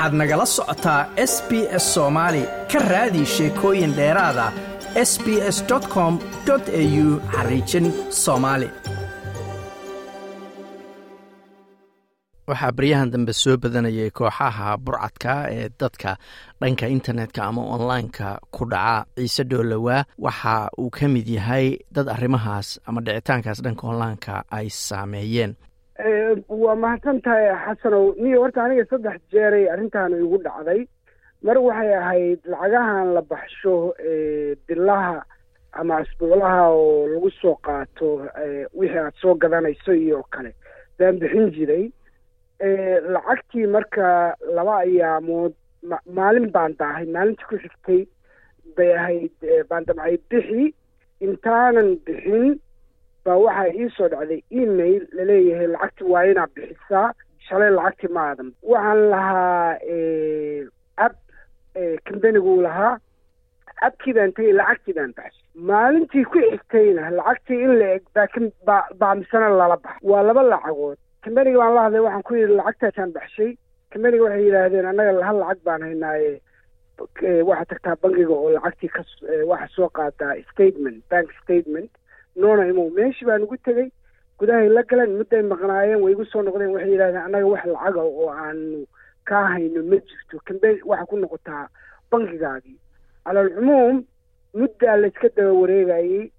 waxaad nagala socotaa s b s soomaali ka raadi sheekooyin dheeraada s b s com au xariijin soomaali waxaa baryahan dambe soo badanayay kooxaha burcadka ee dadka dhanka internetka ama online-ka ku dhaca. Ciise dhoolowaa waxa uu ka mid yahay dad arrimahaas ama dhicitaankaas dhanka online-ka ay saameeyeen waa mahadsan tahay xasanow niyo horta aniga saddex jeeray arrintan igu dhacday. Mar waxay ahayd lacagahan la baxsho bilaha ama asbuuclaha oo lagu soo qaato wixii aad soo gadanayso iyo kale. Baan bixin jiray. Lacagtii marka laba ayaamood maalin baan daahay. Maalintii ku xigtay bay ahayd baan damcay bixi. Intaanan bixin baa waxaa ii soo dhacday email la leeyahay lacagti waa inaad bixisaa shalay lacagti maadan waxaan lahaa ab combaniguu lahaa. Abkii baan tegay lacagtii baan baxshay maalintii ku xigtayna lacagtii in la eg baa baa misana lala baxa waa laba lacagood. Combaniga baan la hadlay waxaan ku yidhi lacagtaasaan baxshay. Combaniga waxay yidhaahdeen annaga hal lacag baan haynaaye waxaad tagtaa bangiga oo lacagtii ka waxa soo qaadaa statement bank statement noona imow meeshii baan ugu tegey gudahay la galeen mudday maqnaayeen way igu soo noqdeen waxay yidhahdeen annaga wax lacaga oo aanu kaa hayno ma jirto. Cambe waxaa ku noqotaa bangigaagii. Calalcumuum muddaa layska daba wareegayey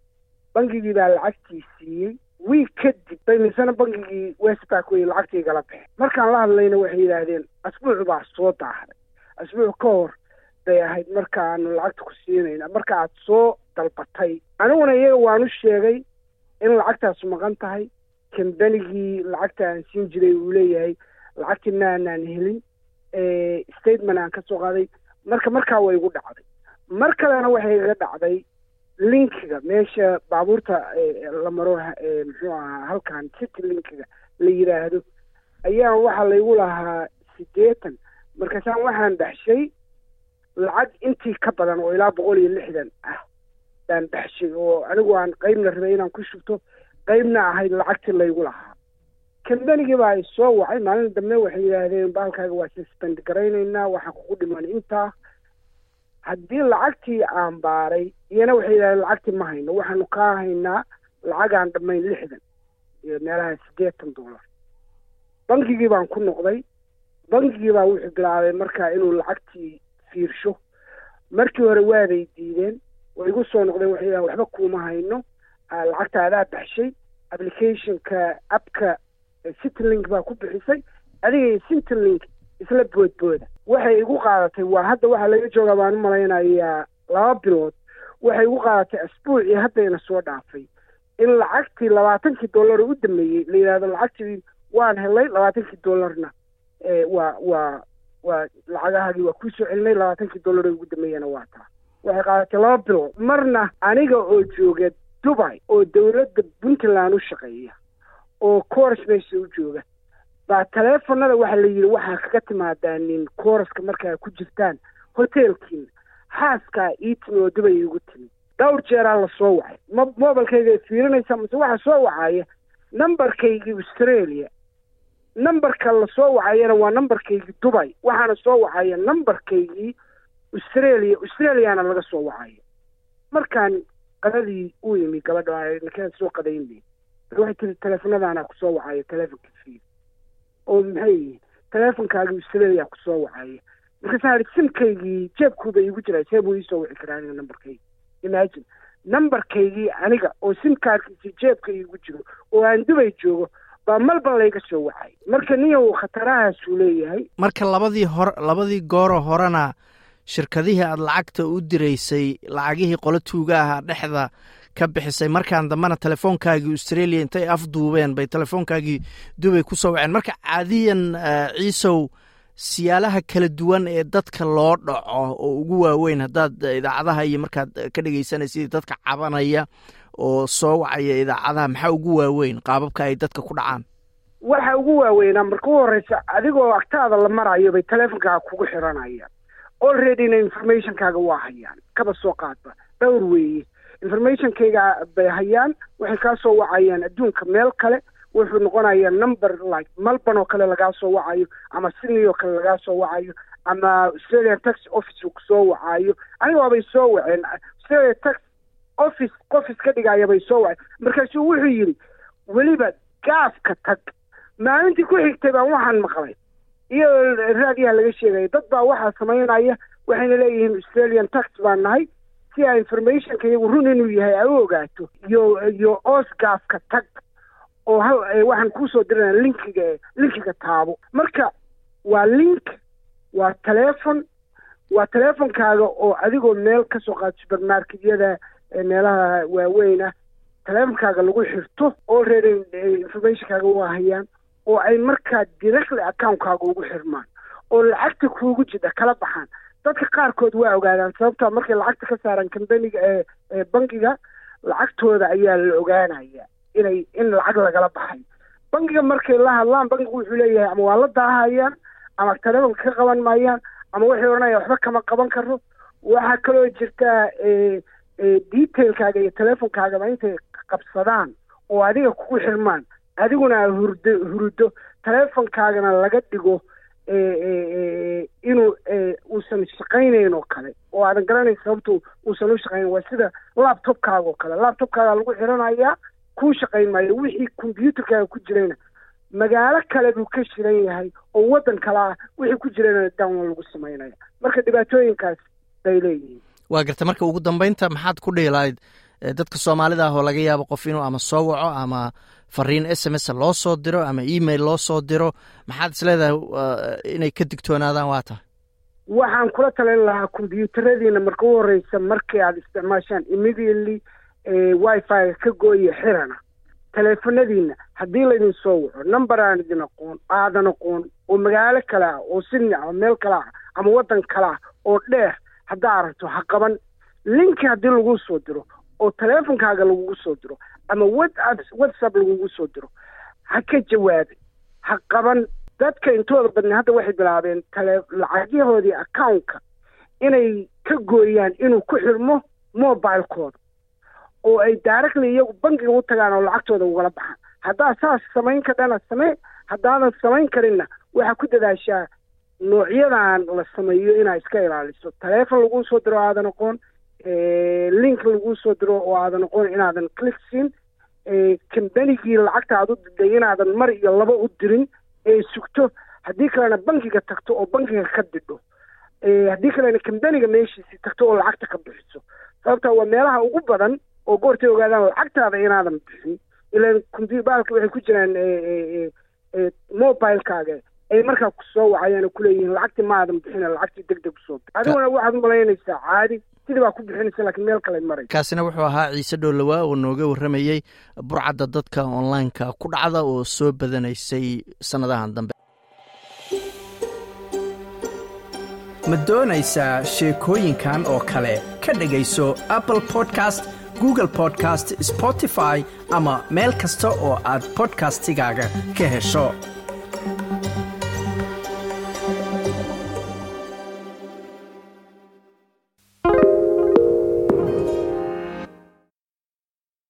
bangigii baa lacagtii siiyey. Wiig kadib bay misena bangigii westback wey lacagtii igala baxeen. Markaan la hadlayna waxay yidhaahdeen asbuuc baa soo daahday asbuuc ka hor bay ahayd markaanu lacagta ku siinayna marka aad soo dalbatay. Aniguna iyaga waanu sheegay in lacagtaasu maqan tahay. Kambanigii lacagta aan siin jiray uu leeyahay lacagtii maanaan helin statement aan ka soo qaaday. Marka markaa way igu dhacday. Mar kalena waxay iga dhacday linkiga. Meesha baabuurta la maro muxuu ahaa halkan city linkiga la yidhaahdo ayaa waxaa laygu lahaa siddeetan. Markaasaan waxaan baxshay lacag intii ka badan oo ilaa boqol iyo lixdan ah baan baxshay oo anigu aan qeybna rabay inaan ku shubto qeybna ahayd lacagtii laygu lahaa. Kambanigii baa i soo wacay maalin dambe waxay yidhaahdeen baalkaaga waa suspend garaynaynaa waxaa kugu dhiman intaa. Haddii lacagtii aan baaray iyana waxay yidhahdeen lacagtii ma hayno waxaanu kaa haynaa lacagaan dhammayn lixdan iyo meelaha siddeetan dollar. Bangigii baan ku noqday bangigii baa wuxuu bilaabay markaa inuu lacagtii fiirsho. Markii hore waaday diideen way igu soo noqdeen waxay yidhahdeen waxba kuuma hayno. Lacagta adaa baxshay applicationka abka citlink baa ku bixisay. Adiga iyo citlink isla boodbooda waxay igu qaadatay waa hadda waxaa laga joogaa baan u malaynayaa laba bilood. Waxay igu qaadatay asbuucii haddayna soo dhaafay. In lacagtii labaatankii dollar u dameeyey la yidhahdo lacagtii waan helay labaatankii dollarna waa waa waa lacagahaagii waa kuusoo celinay labaatankii dollar ugu dameeyana waa taa waxay qaadatay laba bilood marna aniga oo jooga dubai oo dowladda puntland u shaqeeya oo coors meesha u jooga. Baa taleefonada waxaa la yidhi waxaa kaga timaadaa nin kooraska markaa ku jirtaan hoteelkiina xaaskaa ii timi oo dubay iigu timi. Dhowr jeeraa la soo wacay. Ma mobilkayga fiirinaysa mase waxaa soo wacaya numberkaygii australia. Numberka la soo wacayana waa numberkaygii dubay waxaana soo wacaya numberkaygii australia australiana laga soo wacaya markaan qadadii u yimi gabadha nakeen soo qadaynay waxay tiri teleefonadaana ku soo wacaya teleefonka fiil. Oo maxay yihiin teleefonkaagii australia ku soo wacaya markaasaan simkaygii jeebkuuba iigu jiraa see buu iisoo wici karaa aniga numberkaygi imagine numberkaygii aniga oo simkaarkiisi jeebka iigu jiro oo aan dubay joogo baa malban layga soo wacay. Marka niyow khatarahaasuu leeyahay. Marka labadii hor labadii gooroo horena shirkadihii aada lacagta u diraysay lacagihii qolo tuuga aha dhexda ka bixisay markaan dambena telefoonkaagii australia intay afduubeen bay telefoonkaagii dubay ku soo waceen. Marka caadiyan ciisow siyaalaha kala duwan ee dadka loo dhaco oo ugu waaweyn haddaad idaacadaha iyo markaad ka dhegeysanaysid dadka cabanaya oo soo wacaya idaacadaha maxaa ugu waaweyn qaababka ay dadka ku dhacaan? Waxa ugu waaweynaa marka u horeysa adigoo agtaada la marayo bay teleefonkaaga kugu xiranayaan alreadyna informationkaaga waa hayaan. Kaba soo qaadba. Dhowr weeye informationkayga bay hayaan. Waxay kaa soo wacayaan adduunka meel kale. Wuxuu noqonayaa number like malban oo kale lagaa soo wacayo ama sydney oo kale lagaa soo wacayo ama australian tax office uu ku soo wacaayo aniga waabay soo waceen. Australia tax office qof iska dhigaya bay soo waceen. Markaasuu wuxuu yidhi weliba gaafka tag. Maalintii ku xigtay baan waxaan maqlay iyadoo raadiyaha laga sheegaya dad baa waxaa samaynaya waxayna leeyihiin australian tax baan nahay si a informationka iyagu run inuu yahay a u ogaato. Iyo iyo oos gaafka tag oo hal waxaan kuusoo dirana linkiga linkiga taabo. Marka waa link waa telefon waa teleefonkaaga oo adigoo meel ka soo qaado supermarketyada meelaha waaweyn ah teleefonkaaga lagu xirto oo reer informationkaaga u hayaan oo ay markaa directly accountkaaga ugu xirmaan oo lacagta kuugu jidha kala baxaan. Dadka qaarkood waa ogaadaan sababtaa markay lacagta ka saaraan kambaniga ee bankiga lacagtooda ayaa la ogaanaya inay in lacag lagala baxay. Bankiga markay la hadlaan bankigu wuxuu leeyahay ama waa la daahayaan ama telefonka ka qaban maayaan ama waxay odhanaya waxba kama qaban karo waxaa kaloo jirtaa detailkaaga iyo telefonkaagaba intay qabsadaan oo adiga kugu xirmaan adiguna hurdo hurdo telefonkaagana laga dhigo inuu uusan shaqaynayn oo kale. Oo aadan garanayn sababtu uusan u shaqaynayn waa sida laptopkaaga oo kale. Laptopkaaga lagu xiranayaa kuu shaqayn maayo wixii combyuterkaaga ku jirayna. Magaalo kale buu ka shiran yahay oo waddan kale ah wixii ku jirayna download lagu samaynaya marka dhibaatooyinkaas bay leeyihiin. Waa garta marka ugu dambeynta maxaad ku dhihi lahayd dadka soomaalida ah oo laga yaabo qof inuu ama soo waco ama fariin s m s loo soo diro ama email loo soo diro maxaad is leedahay inay ka digtoonaadaan waa tahay waxaan kula talin lahaa combyuutaradiina marka u horeysa markii aada isticmaashaan immediately wifi ka gooya xirana. Teleefonadiina haddii laydin soo waco number aan idin aqoon aadan aqoon oo magaalo kale ah oo sydney ama meel kale ah ama waddan kale ah oo dheer haddaa aragto ha qaban. Linki haddii lagu soo diro oo teleefonkaaga lagugu soo diro ama whatsapp lagugu soo diro. Ha ka jawaabin. Ha qaban. Dadka intooda badna hadda waxay bilaabeen tale lacagyahoodii accountka inay ka gooyaan inuu ku xirmo mobilekooda oo ay directly iyagu bankiga u tagaan oo lacagtooda ugala baxaan. Haddaa saas samayn kadhana samee haddaadan samayn karinna waxaa ku dadaashaa noocyadan la sameeyo inaa iska ilaaliso. Teleefon laguu soo diro aadan aqoon link laguu soo diro oo aadan aqoon inaadan click siin kambanigii lacagta aad u diday inaadan mar iyo laba u dirin ee sugto. Haddii kalena bankiga tagto oo bankiga ka didho. Haddii kalena kambaniga meeshiisii tagto oo lacagta ka bixiso. Sababtaa waa meelaha ugu badan oo goortay ogaadaan lacagtaada inaadan bixin. Ilan compubalka waxay ku jiraan mobilekaaga ay markaa ku soo wacayaan oo kuleeyihiin lacagtii ma aadan bixin lacagtii deg deg u soo adiguna waxaad umalaynaysaa caadi. Sidii baa ku bixinaysa lakiin meel kale maray. Kaasina wuxuu ahaa ciise dhowlawaa oo nooga warramayey burcadda dadka online-ka ku dhacda oo soo badanaysay sannadahan dambe. Ma doonaysaa sheekooyinkan oo kale? Ka dhegayso apple podcast google podcast spotify ama meel kasta oo aad bodkastigaaga ka hesho